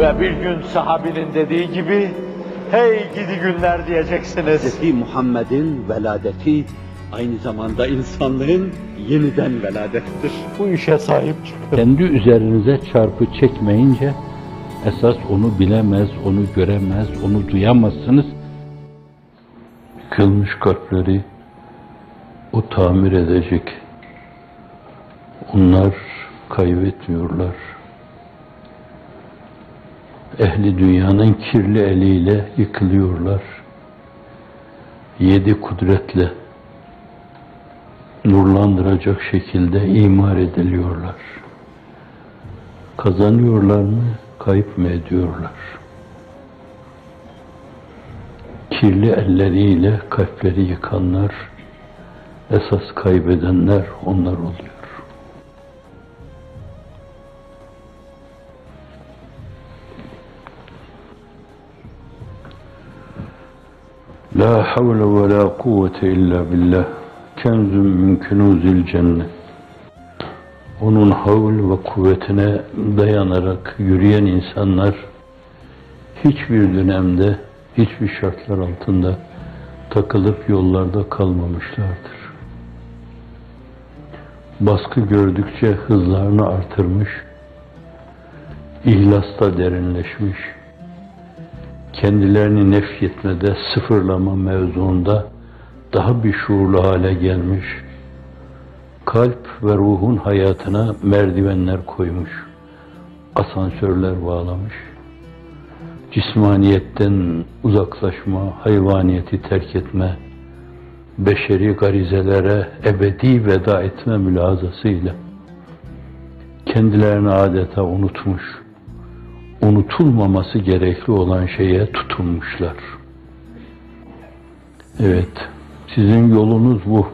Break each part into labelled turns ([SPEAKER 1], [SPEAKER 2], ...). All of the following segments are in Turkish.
[SPEAKER 1] Ve bir gün sahabinin dediği gibi, hey gidi günler diyeceksiniz.
[SPEAKER 2] Hz. Muhammed'in veladeti aynı zamanda insanlığın yeniden veladettir.
[SPEAKER 1] Bu işe sahip çıkın.
[SPEAKER 3] Kendi üzerinize çarpı çekmeyince esas onu bilemez, onu göremez, onu duyamazsınız. Kılmış kalpleri o tamir edecek. Onlar kaybetmiyorlar. Ehli dünyanın kirli eliyle yıkılıyorlar. Yedi kudretle nurlandıracak şekilde imar ediliyorlar. Kazanıyorlar mı, kayıp mı ediyorlar? Kirli elleriyle kalpleri yıkanlar, esas kaybedenler onlar oluyor. La havle ve la kuvvete illa billah. Kenzun min kunuzil cennet. Onun havl ve kuvvetine dayanarak yürüyen insanlar hiçbir dönemde, hiçbir şartlar altında takılıp yollarda kalmamışlardır. Baskı gördükçe hızlarını artırmış, ihlasta derinleşmiş, kendilerini nefyetmede, sıfırlama mevzuunda daha bir şuurlu hale gelmiş, kalp ve ruhun hayatına merdivenler koymuş, asansörler bağlamış, cismaniyetten uzaklaşma, hayvaniyeti terk etme, beşeri garizelere ebedi veda etme mülazasıyla kendilerini adeta unutmuş, unutulmaması gerekli olan şeye tutunmuşlar. Evet, sizin yolunuz bu.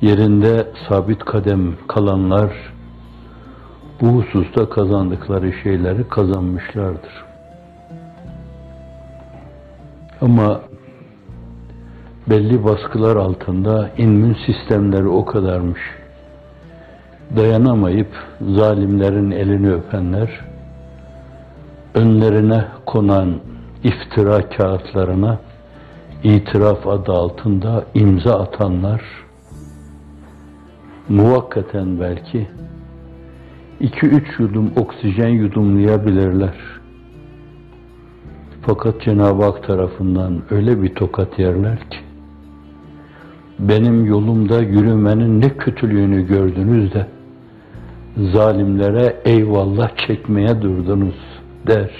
[SPEAKER 3] Yerinde sabit kadem kalanlar bu hususta kazandıkları şeyleri kazanmışlardır. Ama belli baskılar altında immün sistemleri o kadarmış. Dayanamayıp zalimlerin elini öpenler, önlerine konan iftira kağıtlarına itiraf adı altında imza atanlar muvakkaten belki iki üç yudum oksijen yudumlayabilirler. Fakat Cenab-ı Hak tarafından öyle bir tokat yerler ki benim yolumda yürümenin ne kötülüğünü gördünüz de zalimlere eyvallah çekmeye durdunuz 10.